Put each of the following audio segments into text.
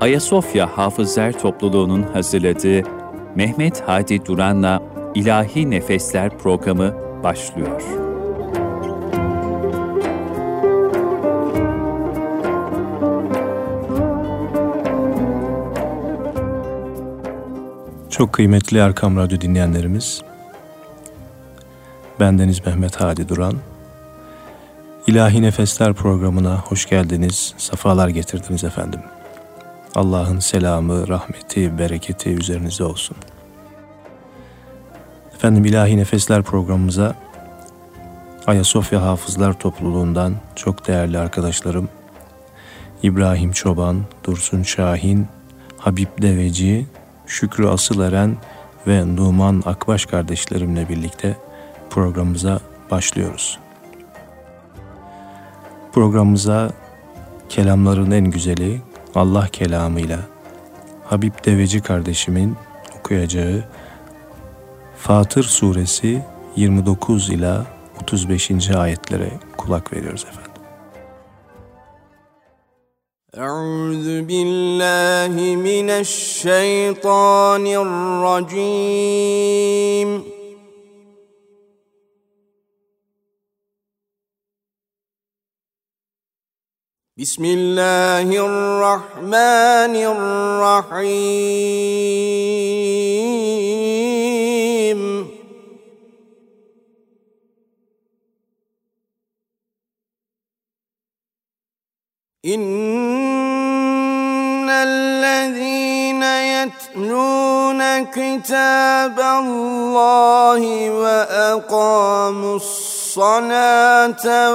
Ayasofya Hafızlar Topluluğu'nun hazırladığı Mehmet Hadi Duran'la İlahi Nefesler programı başlıyor. Çok kıymetli Erkam Radyo dinleyenlerimiz, bendeniz Mehmet Hadi Duran. İlahi Nefesler programına hoş geldiniz, safalar getirdiniz efendim. Allah'ın selamı, rahmeti, bereketi üzerinize olsun. Efendim İlahi Nefesler programımıza Ayasofya Hafızlar Topluluğundan çok değerli arkadaşlarım İbrahim Çoban, Dursun Şahin, Habib Deveci, Şükrü Asıleren ve Numan Akbaş kardeşlerimle birlikte programımıza başlıyoruz. Programımıza kelamların en güzeli Allah kelamıyla Habib Deveci kardeşimin okuyacağı Fatır suresi 29 ila 35. ayetlere kulak veriyoruz efendim. أعوذ بالله من الشيطان الرجيم بسم الله الرحمن الرحيم. إن الذين يتلون كتاب الله وأقاموا الصلاة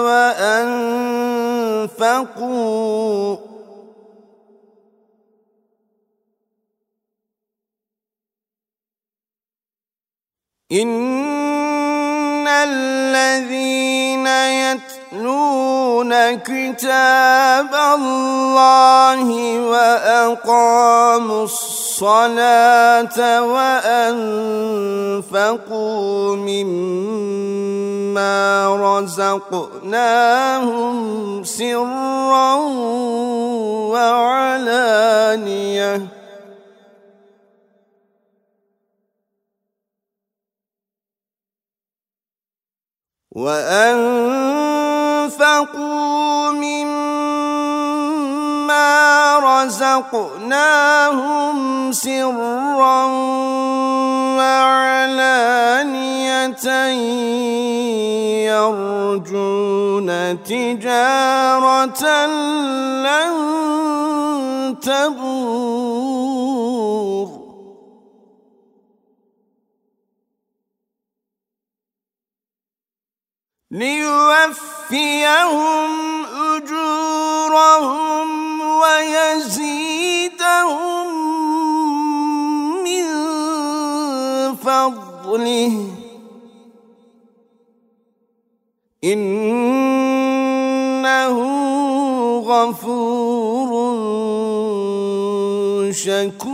وأنفقوا. إن الذين يتلون كتاب الله وأقاموا الصلاة وأنفقوا مما رزقناهم سرا وعلانيةً وأنفقوا مما رزقناهم سرا وعلانية يرجون تجارة لن تبور ليوفيهم أجورهم ويزيدهم من فضله. إنه غفور شكور.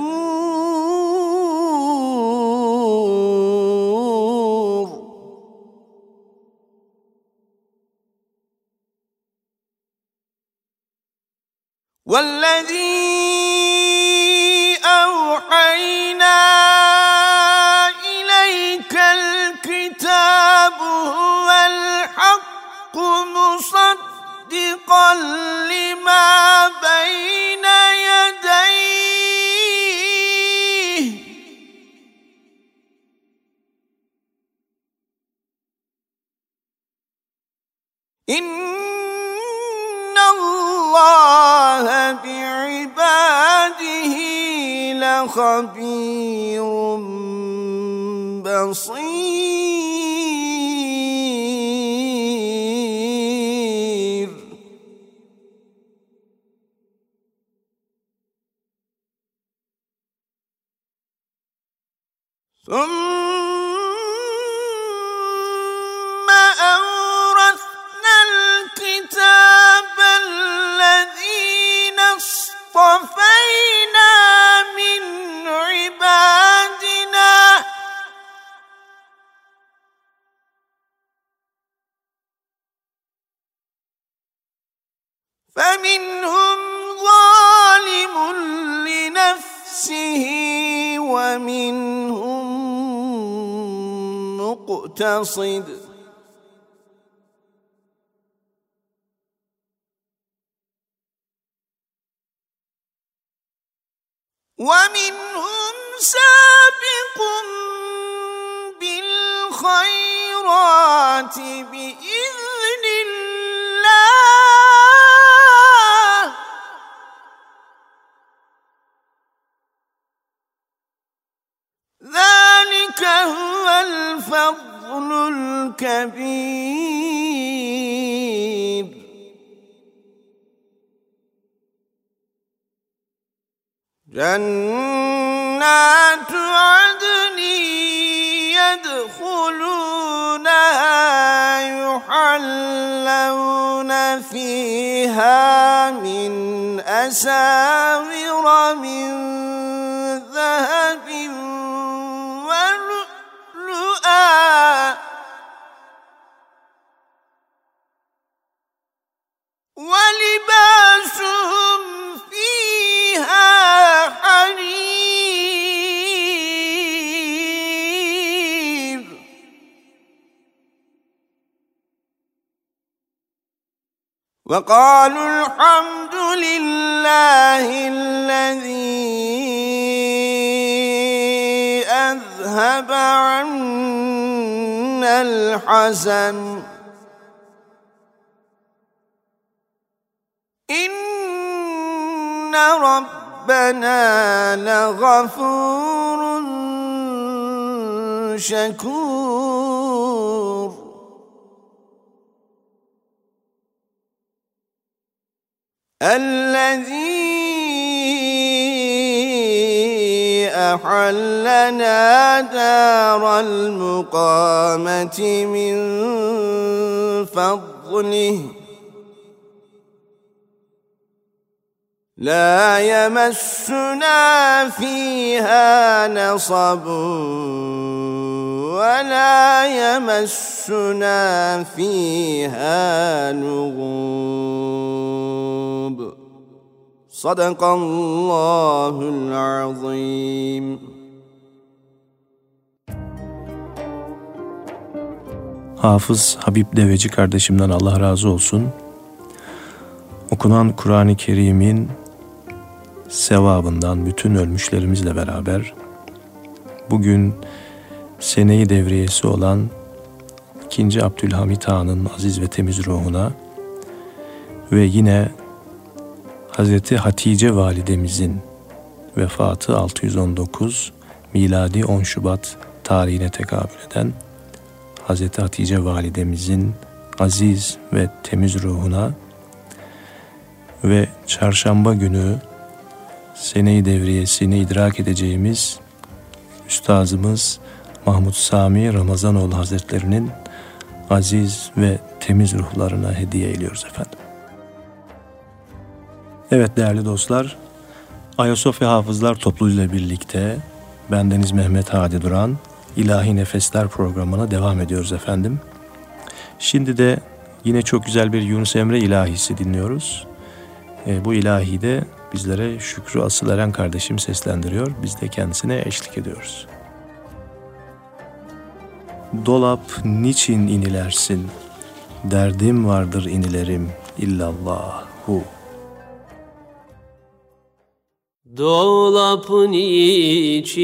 والذي أوحينا إليك الكتاب هو الحق مصدقا لما بين يديه. إن خبير بصير. مقتصد ومنهم سابق بالخيرات بإذن الكبير جنات عدن يدخلونها يحلون فيها من أساور من ذهب ولؤلؤا. ولباسهم فيها حرير. وقالوا الحمد لله الذي أذهب عنا الحزن. إن ربنا لغفور شكور الذي أحلنا دار المقامة من فضله لا يمسنا فيها نصب ولا يمسنا فيها نغوب صدق الله العظيم Hafız Habib Deveci kardeşimden Allah razı olsun. Okunan Kur'an-ı Kerim'in sevabından bütün ölmüşlerimizle beraber bugün seneyi devriyesi olan 2. Abdülhamit Han'ın aziz ve temiz ruhuna ve yine Hazreti Hatice validemizin vefatı 619 miladi 10 Şubat tarihine tekabül eden Hazreti Hatice validemizin aziz ve temiz ruhuna ve çarşamba günü seneyi devriyesini idrak edeceğimiz Üstazımız Mahmut Sami Ramazanoğlu Hazretlerinin aziz ve temiz ruhlarına hediye ediyoruz efendim. Evet değerli dostlar, Ayasofya Hafızlar Topluluğu ile birlikte bendeniz Mehmet Hadi Duran İlahi Nefesler programına devam ediyoruz efendim. Şimdi de yine çok güzel bir Yunus Emre ilahisi dinliyoruz. E, bu ilahi de bizlere Şükrü Asıl Eren kardeşim seslendiriyor. Biz de kendisine eşlik ediyoruz. Dolap niçin inilersin? Derdim vardır inilerim illallahu. Dolapın için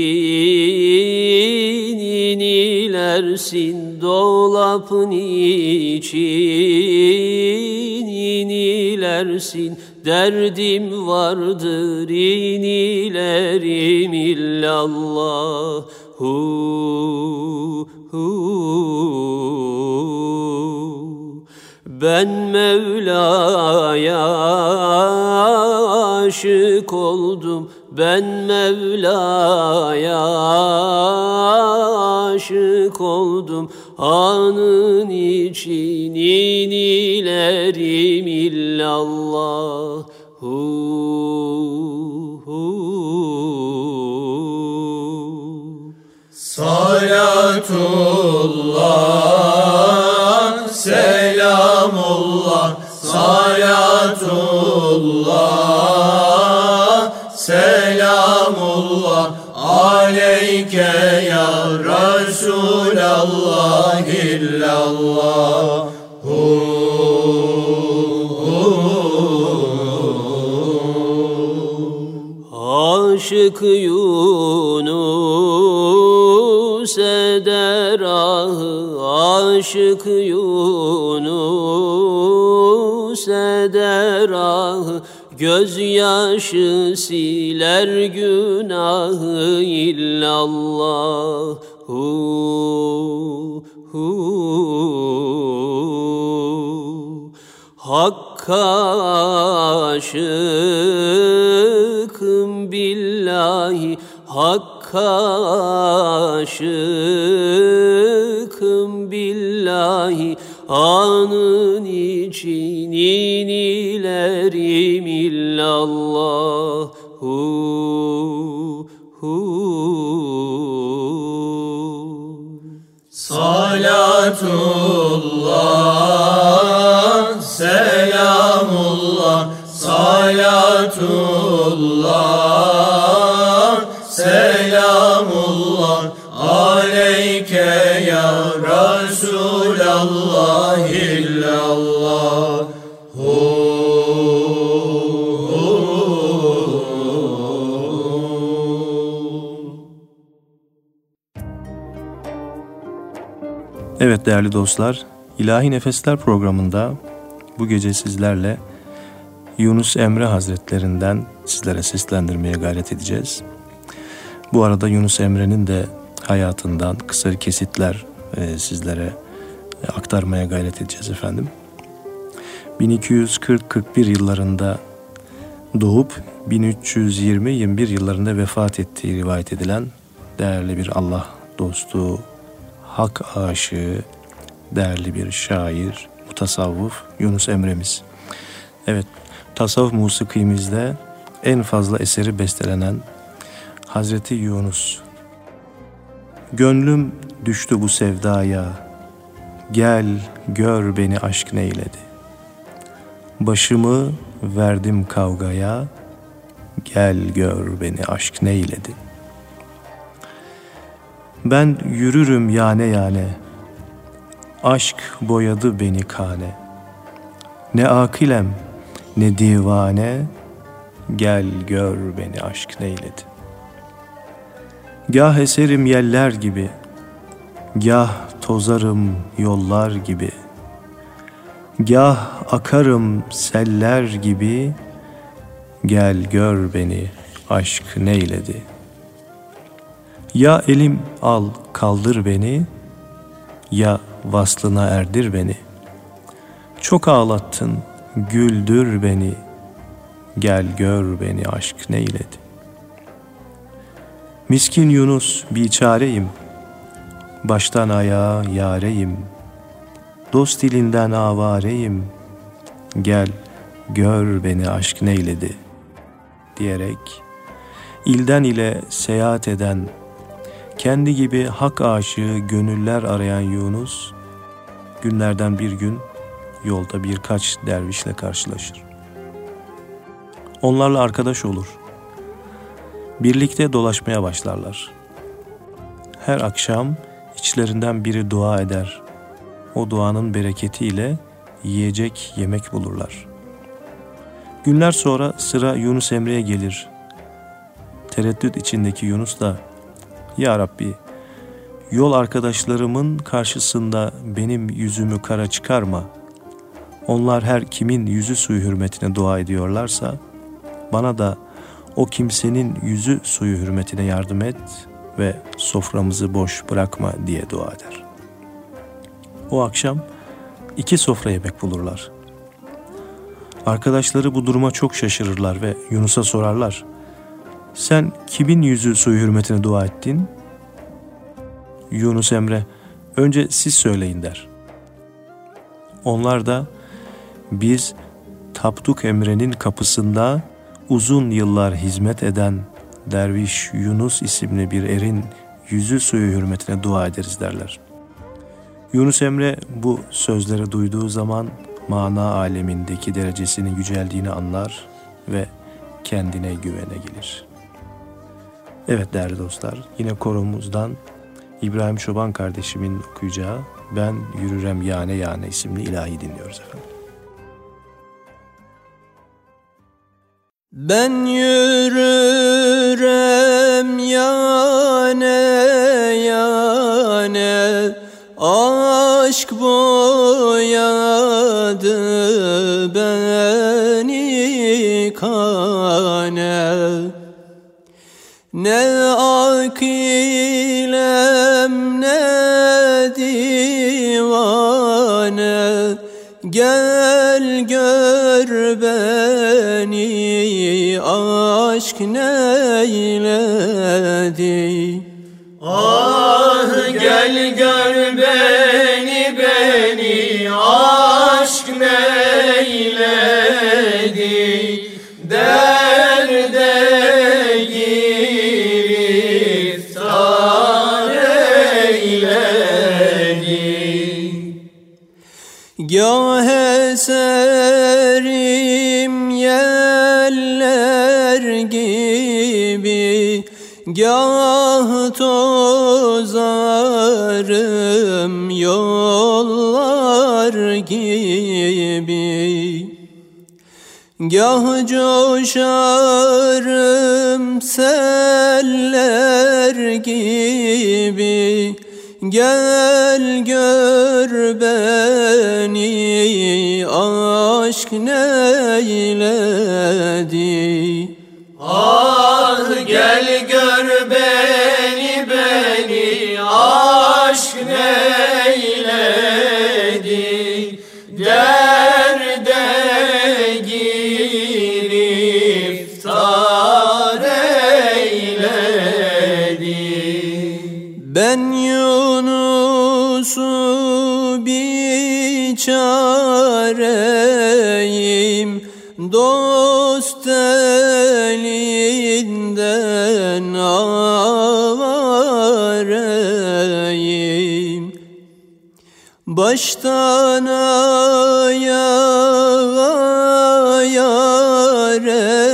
inilersin, dolapın için inilersin. Derdim vardır inilerim illallah. Hu, hu. Ben Mevla'ya aşık oldum ben Mevla'ya aşık oldum Anın için inilerim illallah hu, hu. Salatullah, selamullah, salatullah, selamullah. Aleyke ya Resulallah illallah. Aşık Yunus eder ahı Aşık Yunus eder ahı. Gözyaşı siler günahı illallah hu, hu. Hakka aşıkım billahi Hakka aşıkım billahi Anın için inilerim illallah hu, hu. Salatullah değerli dostlar, İlahi Nefesler programında bu gece sizlerle Yunus Emre Hazretlerinden sizlere seslendirmeye gayret edeceğiz. Bu arada Yunus Emre'nin de hayatından kısa kesitler e, sizlere aktarmaya gayret edeceğiz efendim. 1240-41 yıllarında doğup 1320-21 yıllarında vefat ettiği rivayet edilen değerli bir Allah dostu, hak aşığı, değerli bir şair, mutasavvuf Yunus Emre'miz. Evet, tasavvuf musikimizde en fazla eseri bestelenen Hazreti Yunus. Gönlüm düştü bu sevdaya, gel gör beni aşk neyledi. Başımı verdim kavgaya, gel gör beni aşk neyledi. Ben yürürüm yane yane, aşk boyadı beni kane. Ne akilem ne divane, gel gör beni aşk neyledi. Gah eserim yeller gibi, gah tozarım yollar gibi, gah akarım seller gibi, gel gör beni aşk neyledi. Ya elim al kaldır beni, ya vaslına erdir beni. Çok ağlattın, güldür beni, gel gör beni aşk neyledi. Miskin Yunus biçareyim, baştan ayağa yareyim, dost dilinden avareyim, gel gör beni aşk neyledi? Diyerek ilden ile seyahat eden kendi gibi hak aşığı gönüller arayan Yunus günlerden bir gün yolda birkaç dervişle karşılaşır. Onlarla arkadaş olur. Birlikte dolaşmaya başlarlar. Her akşam içlerinden biri dua eder. O duanın bereketiyle yiyecek yemek bulurlar. Günler sonra sıra Yunus Emre'ye gelir. Tereddüt içindeki Yunus da Ya Rabbi yol arkadaşlarımın karşısında benim yüzümü kara çıkarma. Onlar her kimin yüzü suyu hürmetine dua ediyorlarsa bana da o kimsenin yüzü suyu hürmetine yardım et ve soframızı boş bırakma diye dua eder. O akşam iki sofra yemek bulurlar. Arkadaşları bu duruma çok şaşırırlar ve Yunus'a sorarlar. Sen kimin yüzü suyu hürmetine dua ettin? Yunus Emre, önce siz söyleyin der. Onlar da biz Tapduk Emre'nin kapısında uzun yıllar hizmet eden Derviş Yunus isimli bir erin yüzü suyu hürmetine dua ederiz derler. Yunus Emre bu sözleri duyduğu zaman mana alemindeki derecesinin yüceldiğini anlar ve kendine güvene gelir. Evet değerli dostlar, yine korumuzdan İbrahim Çoban kardeşimin okuyacağı Ben Yürürem Yane Yane isimli ilahi dinliyoruz efendim. Ben yürürem Gah coşarım seller gibi. Gel gör beni aşk neyledi Baştan ayağa yareyim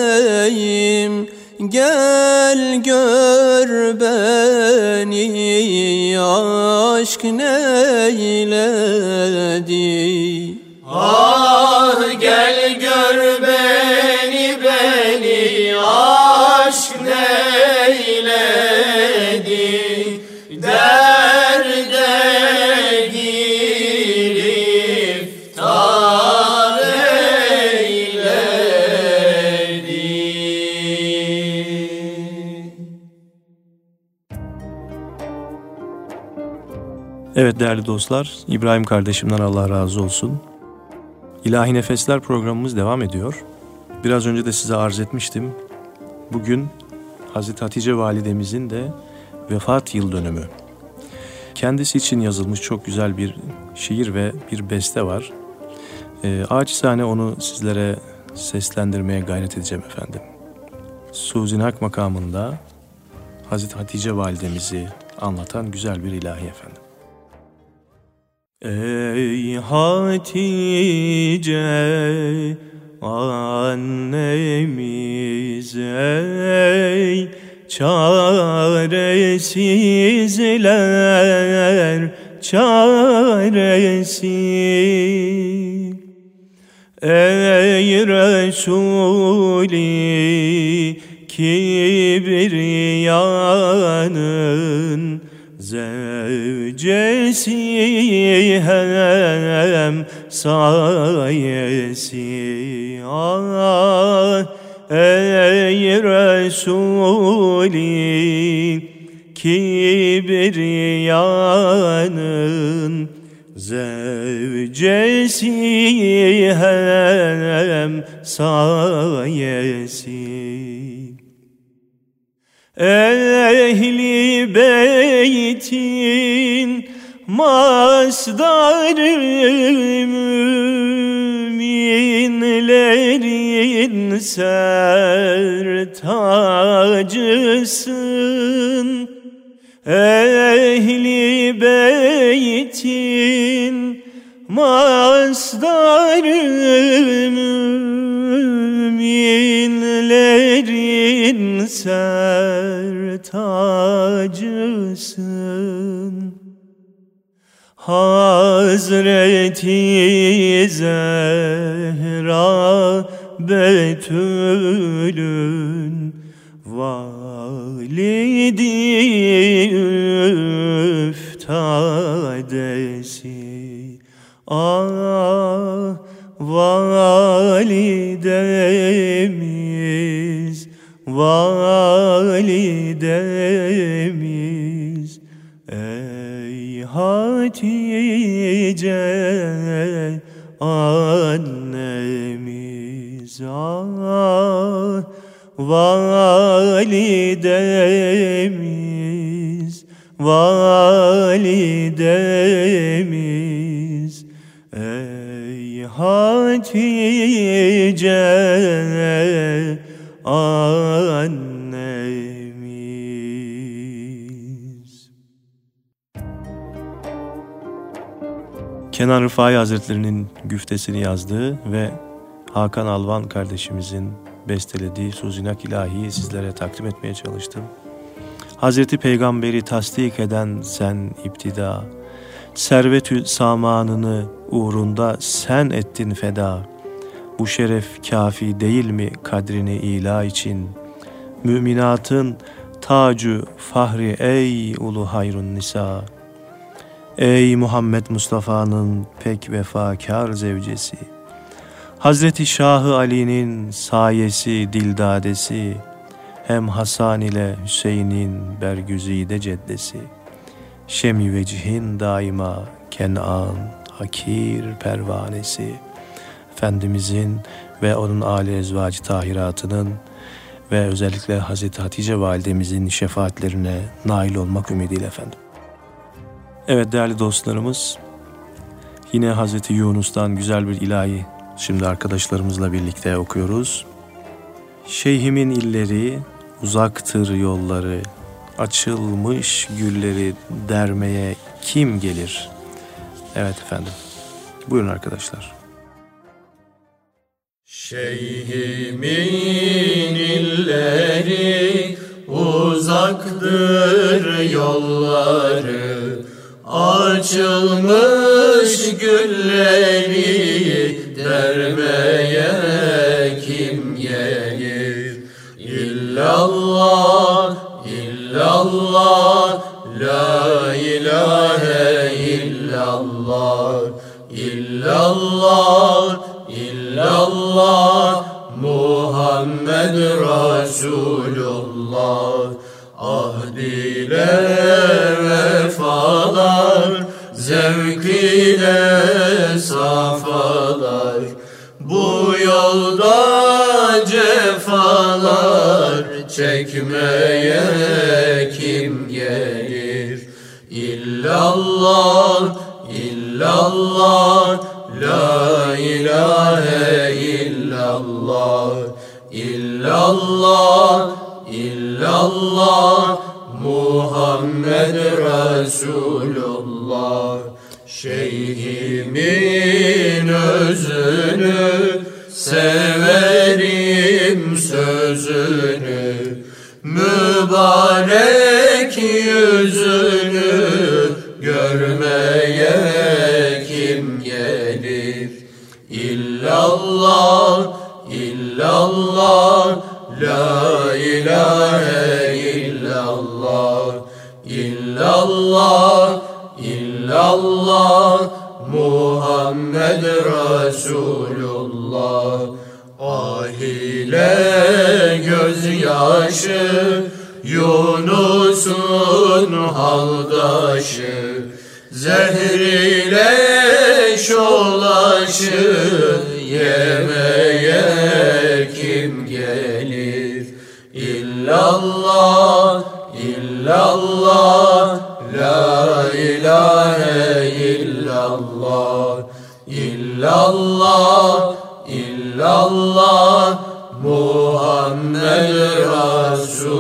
Gel gör beni aşk neyledi Evet değerli dostlar, İbrahim kardeşimden Allah razı olsun. İlahi Nefesler programımız devam ediyor. Biraz önce de size arz etmiştim. Bugün Hazreti Hatice Validemizin de vefat yıl dönümü. Kendisi için yazılmış çok güzel bir şiir ve bir beste var. E, acizane onu sizlere seslendirmeye gayret edeceğim efendim. Suzin Hak makamında Hazreti Hatice Validemizi anlatan güzel bir ilahi efendim. Ey Hatice annemiz ey çaresizler çaresi Ey Resulü kibriyanın zevcesi hem sayesi ah ey Resulü kibriyanın zevcesi hem sayesi. Ehli beytin masdarı müminlerin sertacısın. Ehli beytin Masdarı müminlerin sertacısın Hazreti Zehra Betül'ün validi üftadesi Ah validemiz validemiz validemiz. Ey Hatice annemiz. Kenan Rıfai Hazretlerinin güftesini yazdığı ve Hakan Alvan kardeşimizin bestelediği Suzinak İlahi'yi sizlere takdim etmeye çalıştım. Hazreti Peygamberi tasdik eden sen iptida, servetü samanını uğrunda sen ettin feda. Bu şeref kafi değil mi kadrini ila için? Müminatın tacu fahri ey ulu hayrun nisa. Ey Muhammed Mustafa'nın pek vefakar zevcesi. Hazreti Şahı Ali'nin sayesi dildadesi, hem Hasan ile Hüseyin'in bergüzide ceddesi, şemi vecihin daima Kenan, Hakir pervanesi, Efendimizin ve onun âli ezvacı tahiratının ve özellikle Hazreti Hatice validemizin şefaatlerine nail olmak ümidiyle efendim. Evet değerli dostlarımız, yine Hazreti Yunus'tan güzel bir ilahi Şimdi arkadaşlarımızla birlikte okuyoruz. Şeyhimin illeri, uzaktır yolları, açılmış gülleri dermeye kim gelir? Evet efendim. Buyurun arkadaşlar. Şeyhimin illeri uzaktır yolları Açılmış gülleri dermeye kim gelir? İllallah, illallah, la ilahe illallah, illallah, illallah, Muhammed Resulullah. Ahd ile vefalar, zevk ile safalar. Yolda cefalar çekmeye kim gelir? İllallah, illallah, la ilahe illallah, illallah, illallah, Muhammed Resulullah. Şeyhimin özünü severim sözünü mübarek yüzünü görmeye kim gelir? İllallah, illallah, la ilahe illallah, illallah, illallah, Muhammed Resulullah. Ah ile gözyaşı, Yunus'un haldaşı, Zehriyle şolaşı, Yemeye kim gelir? İllallah, illallah, illallah, illallah, Muhammed Resulullah.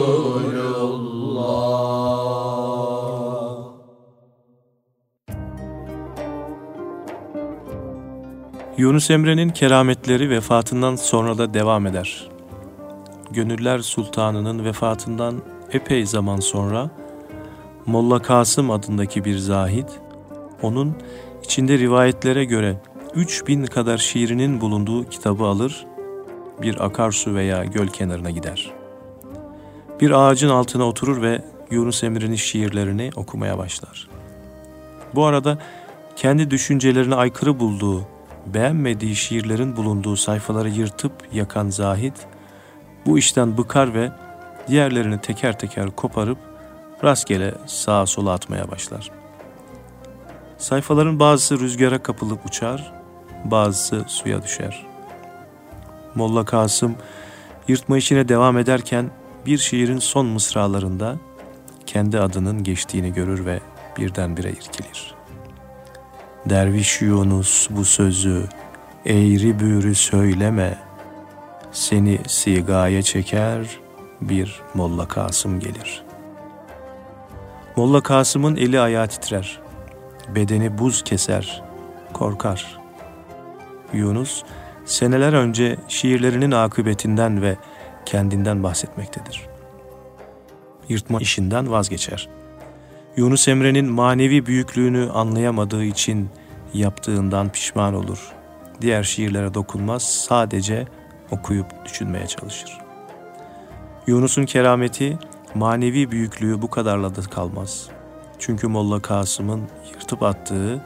Yunus Emre'nin kerametleri vefatından sonra da devam eder. Gönüller Sultanı'nın vefatından epey zaman sonra Molla Kasım adındaki bir zahid, onun içinde rivayetlere göre 3000 kadar şiirinin bulunduğu kitabı alır, bir akarsu veya göl kenarına gider. Bir ağacın altına oturur ve Yunus Emre'nin şiirlerini okumaya başlar. Bu arada kendi düşüncelerine aykırı bulduğu, beğenmediği şiirlerin bulunduğu sayfaları yırtıp yakan Zahid, bu işten bıkar ve diğerlerini teker teker koparıp rastgele sağa sola atmaya başlar. Sayfaların bazısı rüzgara kapılıp uçar, bazısı suya düşer. Molla Kasım yırtma işine devam ederken bir şiirin son mısralarında kendi adının geçtiğini görür ve birdenbire irkilir. Derviş Yunus bu sözü eğri büğrü söyleme, seni sigaya çeker bir Molla Kasım gelir. Molla Kasım'ın eli ayağı titrer, bedeni buz keser, korkar. Yunus seneler önce şiirlerinin akıbetinden ve kendinden bahsetmektedir. Yırtma işinden vazgeçer. Yunus Emre'nin manevi büyüklüğünü anlayamadığı için yaptığından pişman olur. Diğer şiirlere dokunmaz, sadece okuyup düşünmeye çalışır. Yunus'un kerameti, manevi büyüklüğü bu kadarla da kalmaz. Çünkü Molla Kasım'ın yırtıp attığı,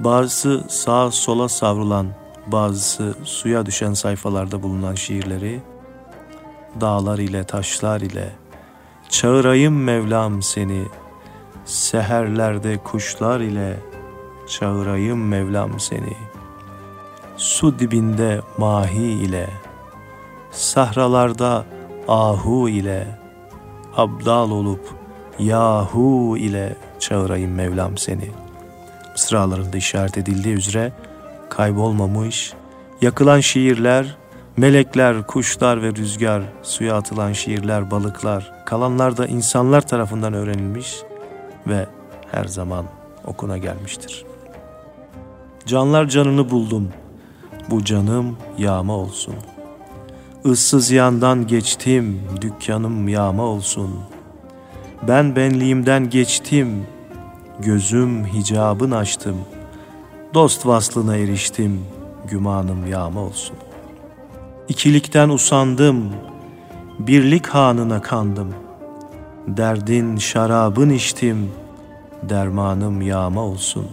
bazısı sağa sola savrulan, bazısı suya düşen sayfalarda bulunan şiirleri, dağlar ile taşlar ile, çağırayım Mevlam seni, seherlerde kuşlar ile, çağırayım Mevlam seni, su dibinde mahi ile, sahralarda ahu ile, abdal olup yahu ile çağırayım Mevlam seni. Mısralarında işaret edildiği üzere kaybolmamış, yakılan şiirler, melekler, kuşlar ve rüzgar, suya atılan şiirler, balıklar, kalanlar da insanlar tarafından öğrenilmiş ve her zaman okuna gelmiştir. Canlar canını buldum, bu canım yağma olsun. Issız yandan geçtim, dükkanım yağma olsun. Ben benliğimden geçtim, gözüm hicabın açtım. Dost vaslına eriştim, gümanım yağma olsun. İkilikten usandım, birlik hanına kandım. Derdin şarabın içtim, dermanım yağma olsun.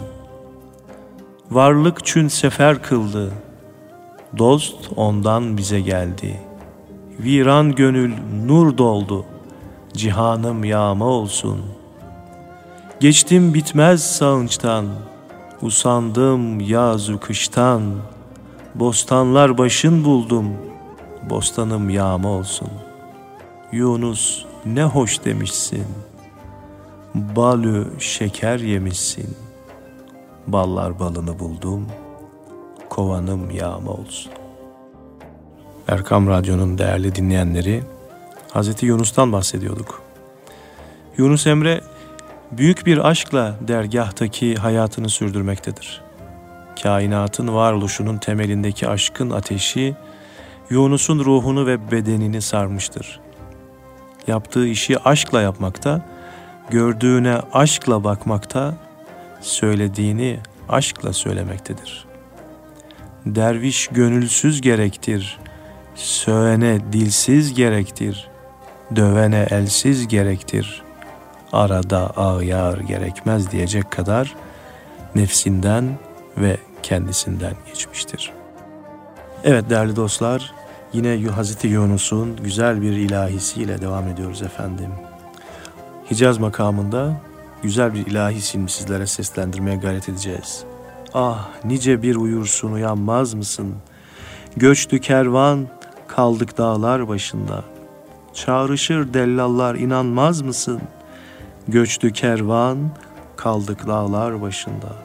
Varlık çün sefer kıldı, dost ondan bize geldi. Viran gönül nur doldu, cihanım yağma olsun. Geçtim bitmez sağınçtan, usandım yazu kıştan. Bostanlar başın buldum, bostanım yağma olsun. Yunus ne hoş demişsin, balü şeker yemişsin. Ballar balını buldum, kovanım yağma olsun. Erkam Radyo'nun değerli dinleyenleri, Hazreti Yunus'tan bahsediyorduk. Yunus Emre büyük bir aşkla dergahtaki hayatını sürdürmektedir. Kainatın varoluşunun temelindeki aşkın ateşi Yunus'un ruhunu ve bedenini sarmıştır. Yaptığı işi aşkla yapmakta, gördüğüne aşkla bakmakta, söylediğini aşkla söylemektedir. Derviş gönülsüz gerektir, söğene dilsiz gerektir, dövene elsiz gerektir, arada ağyar gerekmez diyecek kadar nefsinden ve kendisinden geçmiştir. Evet değerli dostlar, yine Hazreti Yunus'un güzel bir ilahisiyle devam ediyoruz efendim. Hicaz makamında güzel bir ilahi sizlere seslendirmeye gayret edeceğiz. Ah nice bir uyursun uyanmaz mısın? Göçtü kervan kaldık dağlar başında. Çağrışır dellallar inanmaz mısın? Göçtü kervan kaldık dağlar başında.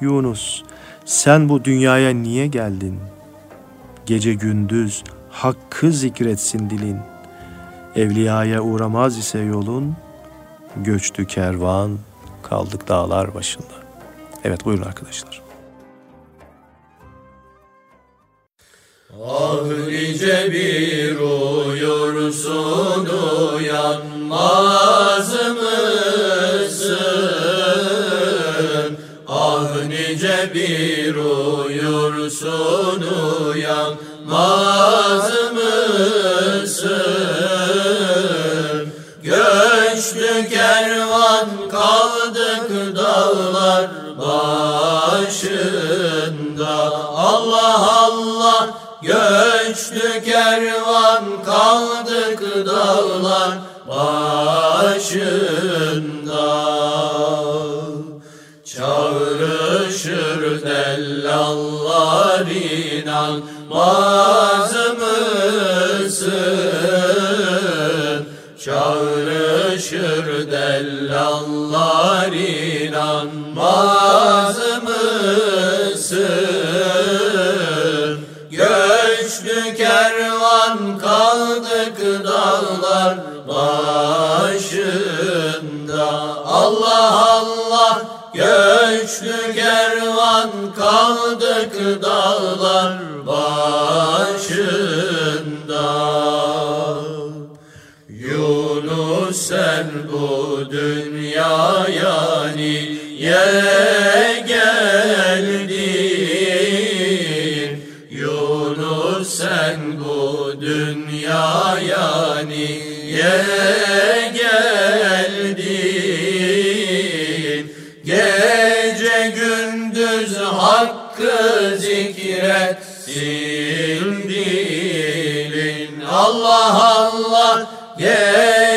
Yunus sen bu dünyaya niye geldin? Gece gündüz hakkı zikretsin dilin. Evliyaya uğramaz ise yolun, göçtü kervan, kaldık dağlar başında. Evet buyurun arkadaşlar. Ah nice bir uyursun uyanmaz mısın? Ah nice bir uyursun uyanmaz mısın? Göçtü kervan kaldık dağlar başında Allah Allah Göçtü kervan kaldık dağlar başında Çağrışır dellallar inanmaz mısın? Çağrışır dellallar inanmaz mısın? Başında Allah Allah göçtü kervan kaldık dağlar başında Yunus sen bu dünyaya niye geldin? Yunus sen bu dünyaya niye geldin? Gece gündüz hakkı zikretsin dilin Allah Allah Gece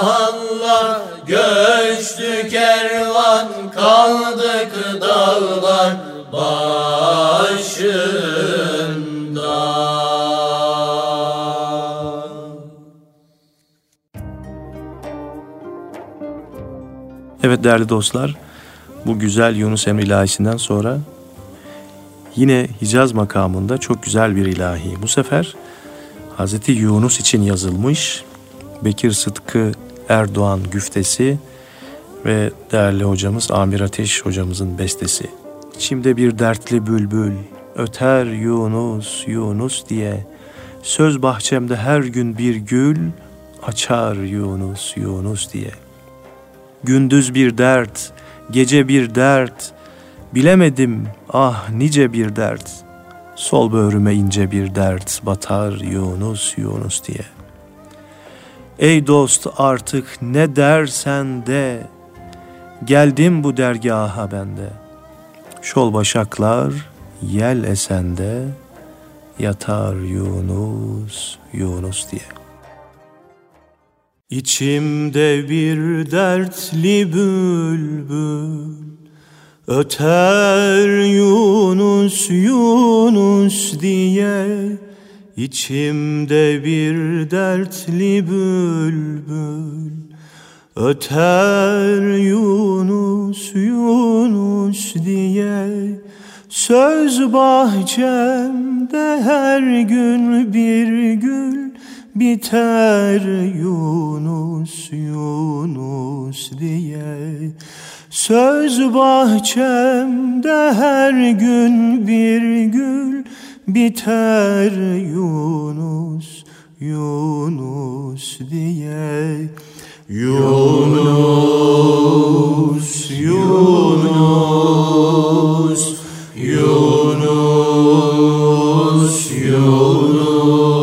Allah göçtü kervan kaldık dağlar başında Evet değerli dostlar, bu güzel Yunus Emre ilahisinden sonra yine Hicaz makamında çok güzel bir ilahi. Bu sefer Hazreti Yunus için yazılmış Bekir Sıtkı Erdoğan güftesi ve değerli hocamız Amir Ateş hocamızın bestesi. İçimde bir dertli bülbül öter Yunus Yunus diye söz bahçemde her gün bir gül açar Yunus Yunus diye. Gündüz bir dert, gece bir dert, bilemedim ah nice bir dert. Sol böğrüme ince bir dert batar Yunus Yunus diye. Ey dost artık ne dersen de, geldim bu dergaha bende. Şol başaklar yel esende, yatar Yunus Yunus diye. İçimde bir dertli bülbül Öter Yunus Yunus diye İçimde bir dertli bülbül Öter Yunus Yunus diye Söz bahçemde her gün bir gül biter Yunus Yunus diye. Söz bahçemde her gün bir gül biter Yunus Yunus diye. Yunus Yunus Yunus Yunus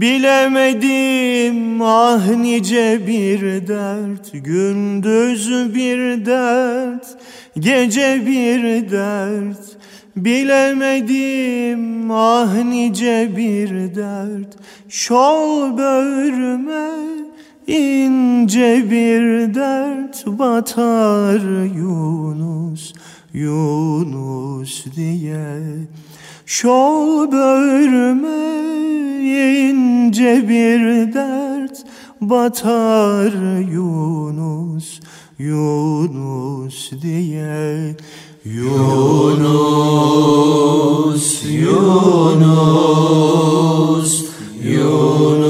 Bilemedim ah nice bir dert Gündüz bir dert Gece bir dert. Bilemedim ah nice bir dert Şol böğrüme ince bir dert Batar Yunus Yunus diye Şol böğrüme ince bir dert Batar Yunus Yunus diye. Yunus Yunus Yunus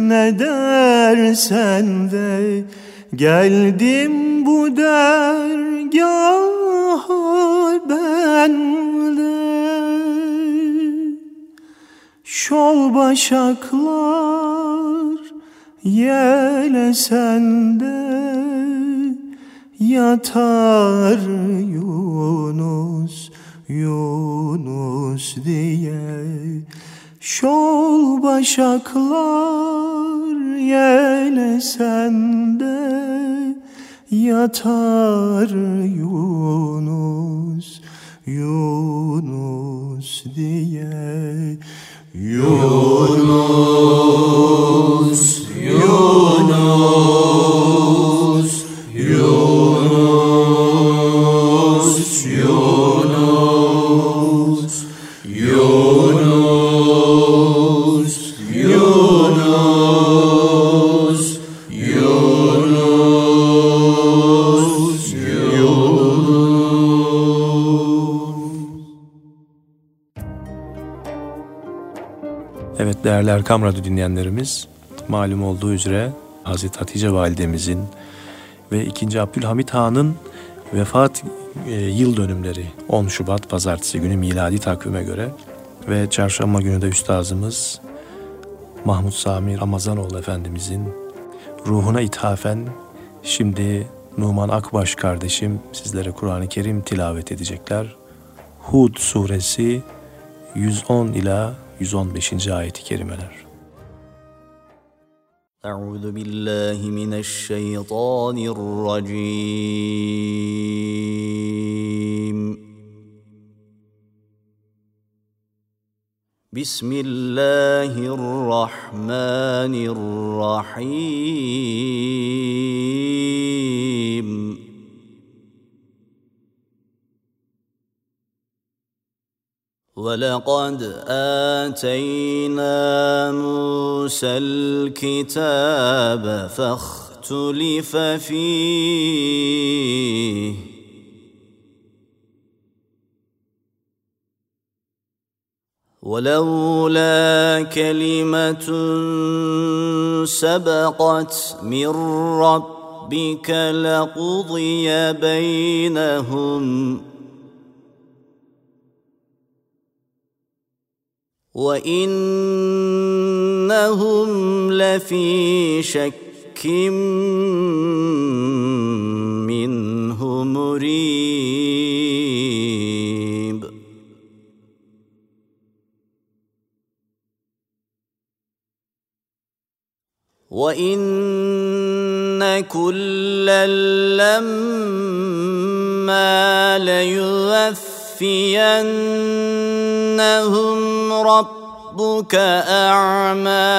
ne dersen de Geldim bu dergaha ben de Şol başaklar yelesende Yatar Yunus, Yunus diye Şol başaklar yelesende Yatar Yunus, Yunus diye. Yunus, Yunus, Yunus, Yunus, değerli Erkam Radyo dinleyenlerimiz malum olduğu üzere Hazreti Hatice Validemizin ve 2. Abdülhamit Han'ın vefat e, yıl dönümleri 10 Şubat Pazartesi günü miladi takvime göre ve çarşamba günü de üstazımız Mahmut Sami Ramazanoğlu Efendimizin ruhuna ithafen şimdi Numan Akbaş kardeşim sizlere Kur'an-ı Kerim tilavet edecekler. Hud suresi 110 ila 115. ayeti kerimeler. أعوذ بالله من الشيطان الرجيم بسم الله الرحمن الرحيم ولقد آتينا موسى الكتاب فاختلف فيه. ولولا كلمة سبقت من ربك لقضي بينهم وإنهم لفي شك منه مريب. وإن كلا لما ليوفينهم ربك أعمالهم.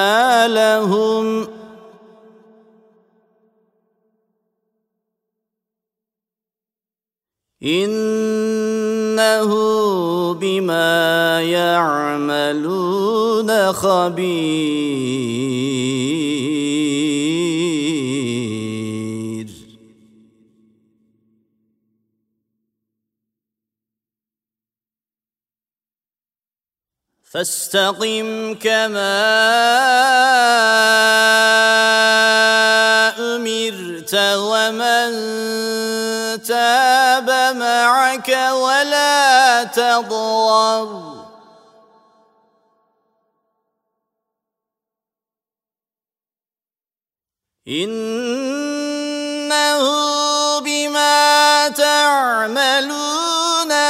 إنه بما يعملون خبير. فاستقم كما أمرت ومن تاب معك ولا تضر إنه بما تعملون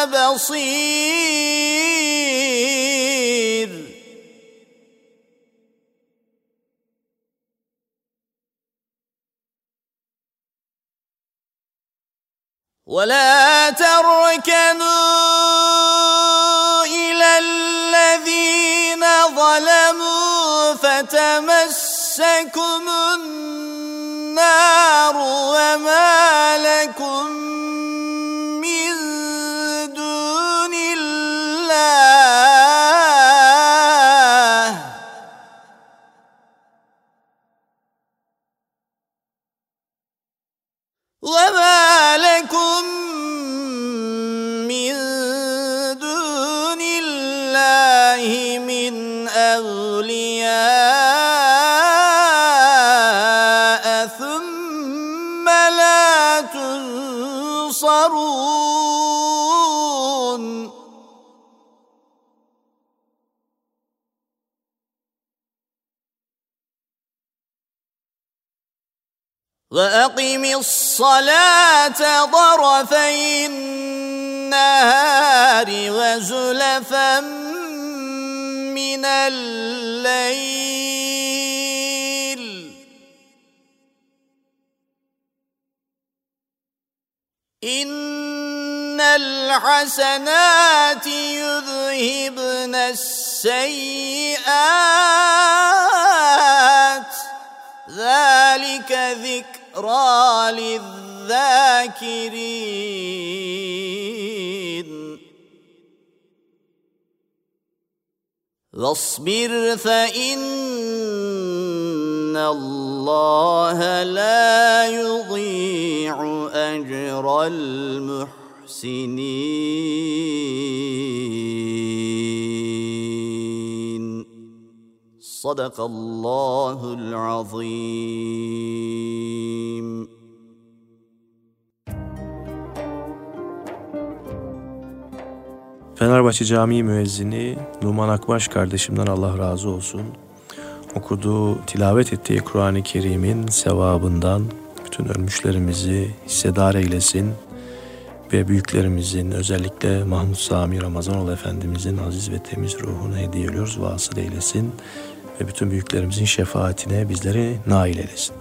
بصير. ولا تركنوا إلى الذين ظلموا فتمسكم النار وما لكم أولياء ثم لا تنصرون وأقم الصلاة طرفي النهار وزلفا من الليل. إن الحسنات يذهبن السيئات. ذلك ذكرى للذاكرين. واصبر فإن الله لا يضيع أجر المحسنين. صدق الله العظيم. Fenerbahçe Camii müezzini Numan Akbaş kardeşimden Allah razı olsun. Okuduğu, tilavet ettiği Kur'an-ı Kerim'in sevabından bütün ölmüşlerimizi hissedar eylesin ve büyüklerimizin özellikle Mahmut Sami Ramazanoğlu Efendimizin aziz ve temiz ruhunu hediye ediyoruz. Vasıl eylesin ve bütün büyüklerimizin şefaatine bizleri nail eylesin.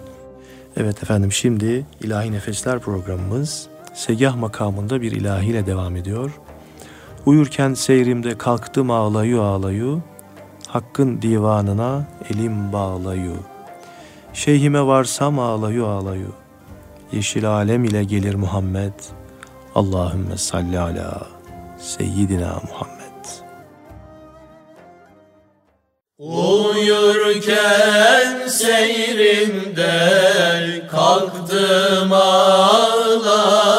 Evet efendim şimdi İlahi Nefesler programımız Segah makamında bir ilahiyle devam ediyor. Uyurken seyrimde kalktım ağlayu ağlayu, Hakkın divanına elim bağlayu. Şeyhime varsam ağlayu ağlayu, Yeşil alem ile gelir Muhammed, Allahümme salli ala seyyidina Muhammed. Uyurken seyrimde kalktım ağlayu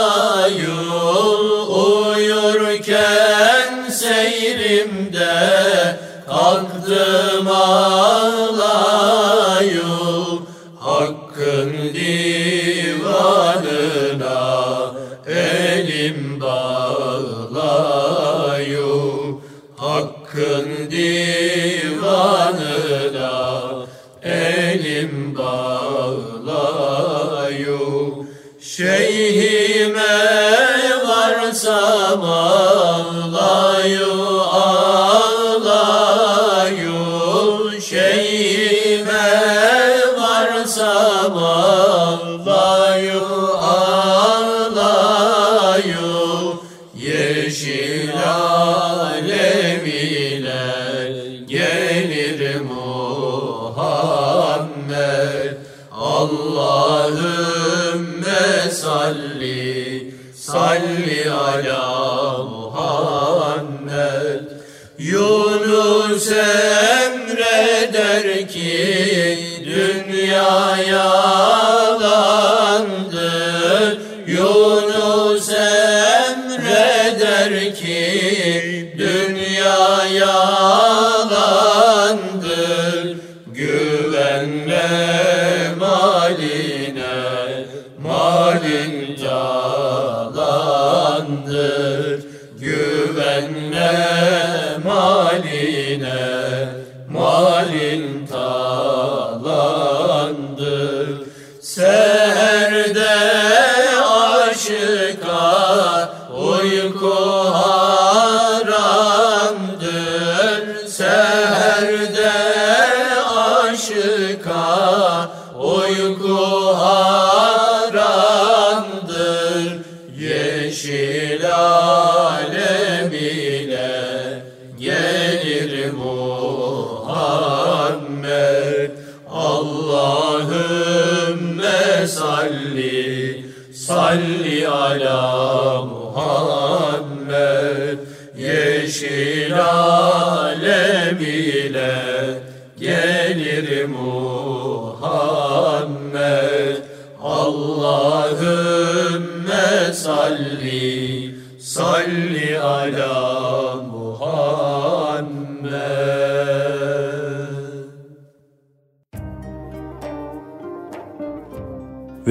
salli ala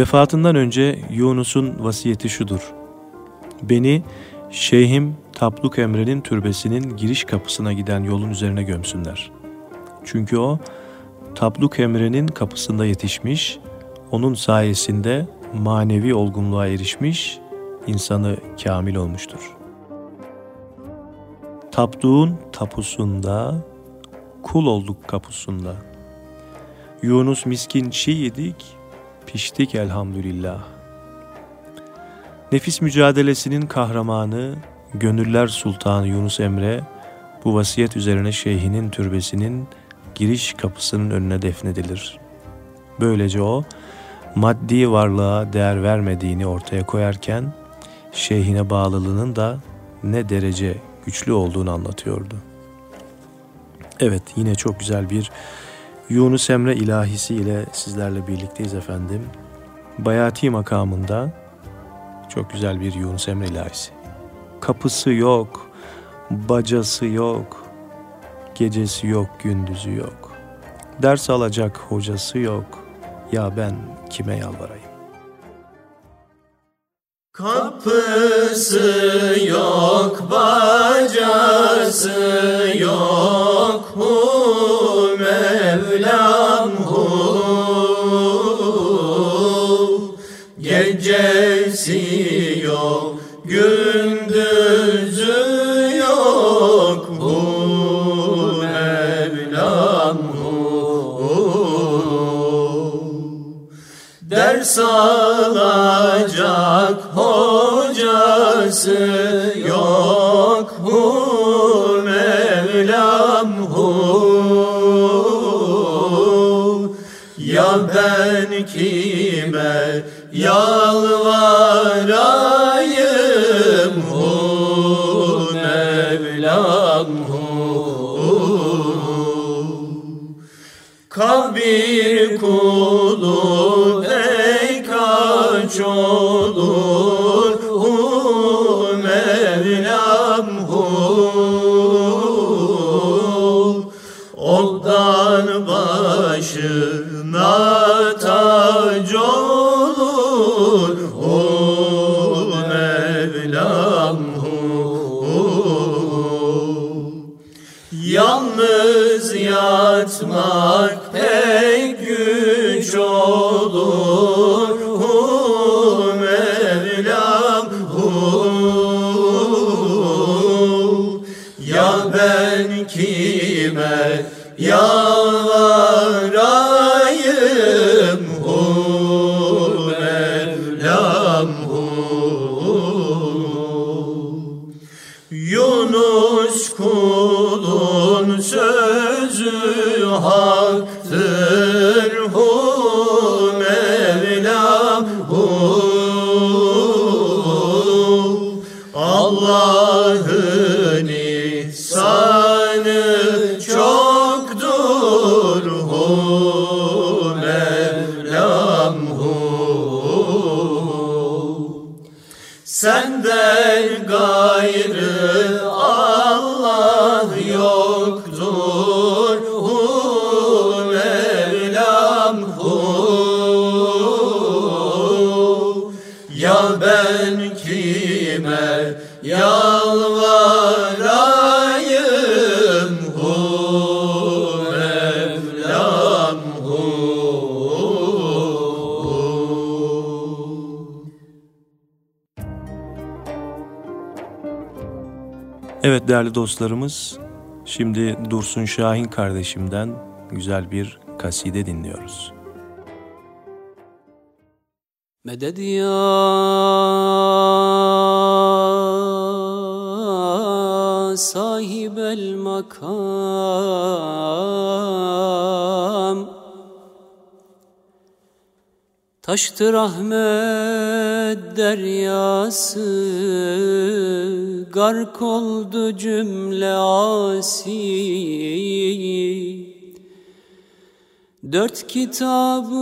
Vefatından önce Yunus'un vasiyeti şudur. Beni Şeyhim Tapluk Emre'nin türbesinin giriş kapısına giden yolun üzerine gömsünler. Çünkü o Tapluk Emre'nin kapısında yetişmiş, onun sayesinde manevi olgunluğa erişmiş, insanı kamil olmuştur. Tapduğun tapusunda, kul olduk kapusunda. Yunus miskin çiğ yedik, piştik elhamdülillah. Nefis mücadelesinin kahramanı, gönüller sultanı Yunus Emre, bu vasiyet üzerine şeyhinin türbesinin giriş kapısının önüne defnedilir. Böylece o, maddi varlığa değer vermediğini ortaya koyarken, şeyhine bağlılığının da ne derece güçlü olduğunu anlatıyordu. Evet yine çok güzel bir Yunus Emre ilahisi ile sizlerle birlikteyiz efendim. Bayati makamında çok güzel bir Yunus Emre ilahisi. Kapısı yok, bacası yok, gecesi yok, gündüzü yok. Ders alacak hocası yok. Ya ben kime yalvarayım? Kapısı yok, bacası yok, hu Mevlam hu. Gecesi yok, gündüzü Ders alacak hocası yok hu Mevlam hu. Ya ben kime yalvarayım Ondan başına Evet değerli dostlarımız, şimdi Dursun Şahin kardeşimden güzel bir kaside dinliyoruz. Meded ya sahibel makam Taştı rahmet deryası Gark oldu cümle asi. Dört kitabın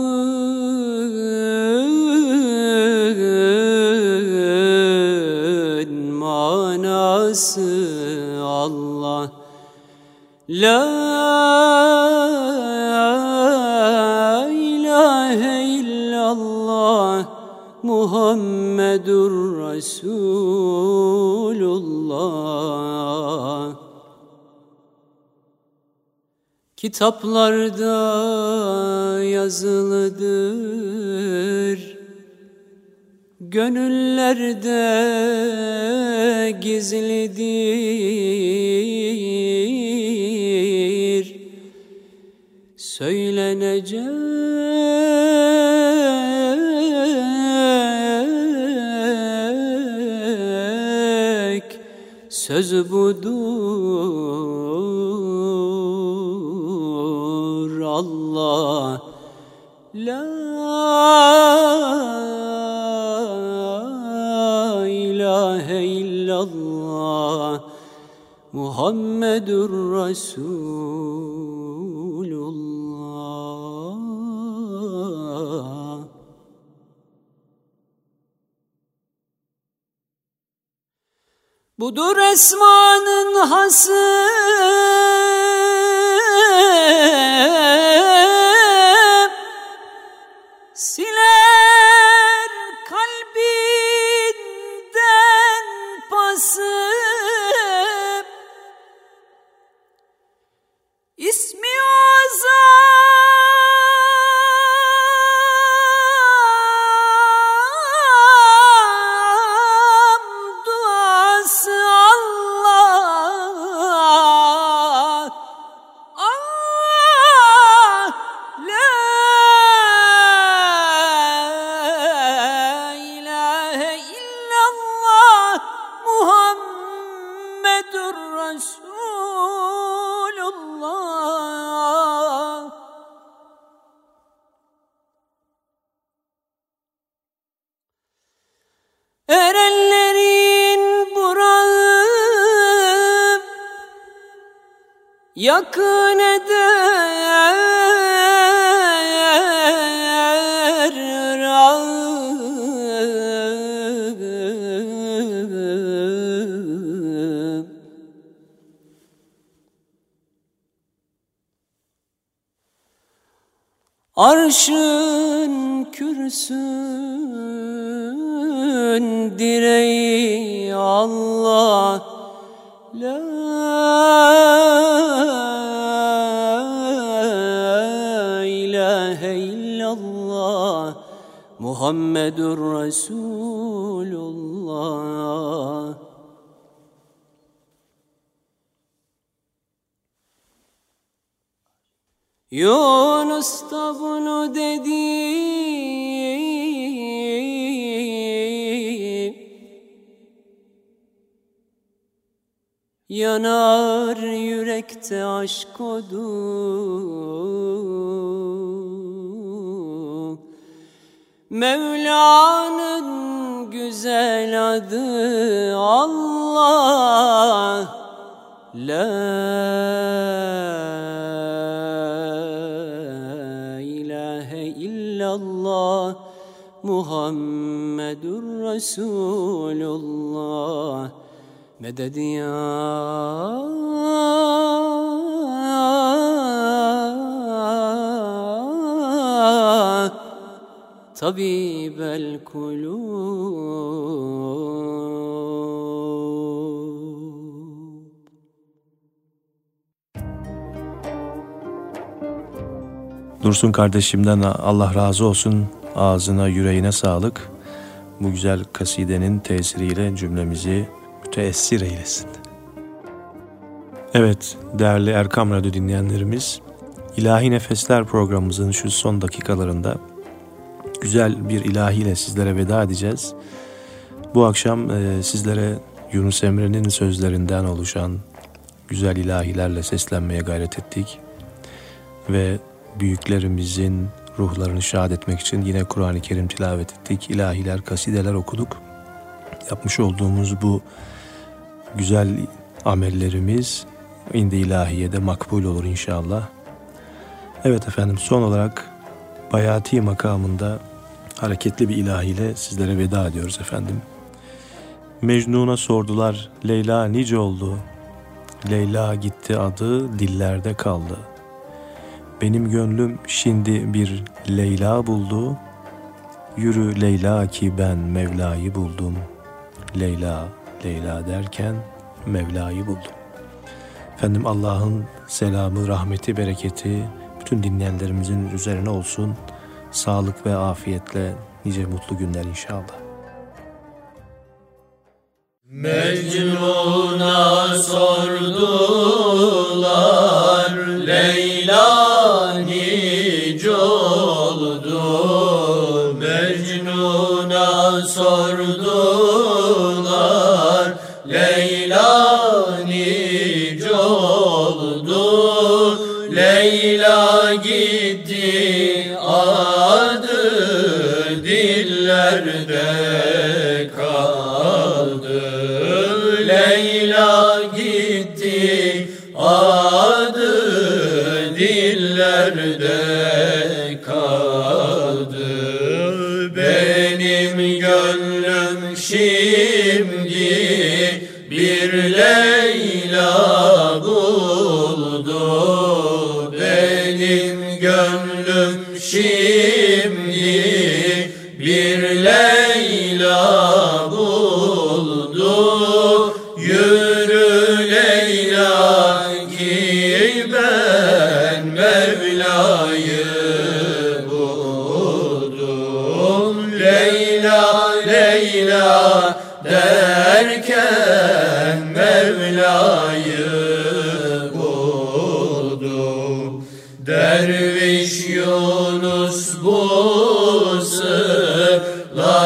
manası Allah. La Muhammedur Resulullah. Kitaplarda yazılıdır. Gönüllerde gizlidir. Söylenecek söz budur. Allah La ilahe illallah. Muhammedur Resulullah Budur esmanın hası Yanar yürekte aşk odu. Mevla'nın güzel adı Allah. La ilahe illallah. Muhammedur Resulullah Meded ya Tabibel kulub Dursun kardeşimden Allah razı olsun. Ağzına, yüreğine sağlık. Bu güzel kasidenin tesiriyle cümlemizi müteessir eylesin. Evet, değerli Erkam Radyo dinleyenlerimiz, İlahi Nefesler programımızın şu son dakikalarında güzel bir ilahiyle sizlere veda edeceğiz. Bu akşam e, sizlere Yunus Emre'nin sözlerinden oluşan güzel ilahilerle seslenmeye gayret ettik. Ve büyüklerimizin, ruhlarını şahit etmek için yine Kur'an-ı Kerim tilavet ettik. ilahiler, kasideler okuduk. Yapmış olduğumuz bu güzel amellerimiz indi ilahiyede makbul olur inşallah. Evet efendim son olarak Bayati makamında hareketli bir ilahiyle sizlere veda ediyoruz efendim. Mecnun'a sordular Leyla nice oldu? Leyla gitti adı dillerde kaldı. Benim gönlüm şimdi bir Leyla buldu. Yürü Leyla ki ben Mevla'yı buldum. Leyla, Leyla derken Mevla'yı buldum. Efendim Allah'ın selamı, rahmeti, bereketi bütün dinleyenlerimizin üzerine olsun. Sağlık ve afiyetle nice mutlu günler inşallah. Mecnun'a sordular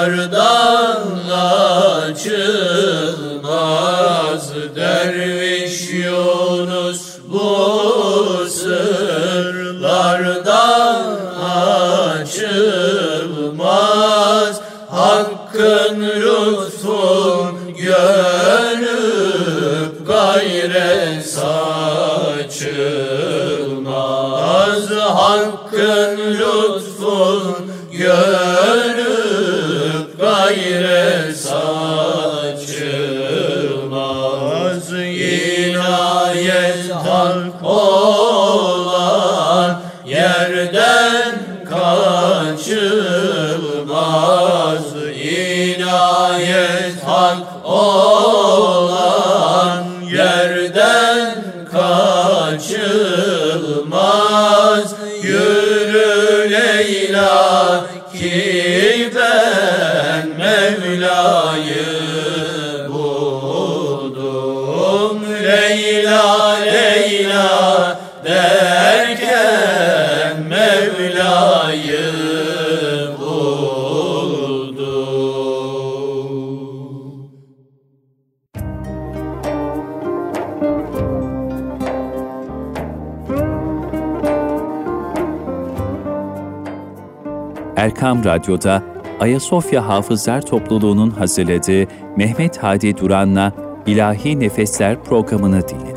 sırlardan açılmaz Erkam Radyo'da Ayasofya Hafızlar Topluluğu'nun hazırladığı Mehmet Hadi Duran'la İlahi Nefesler programını dinlediniz.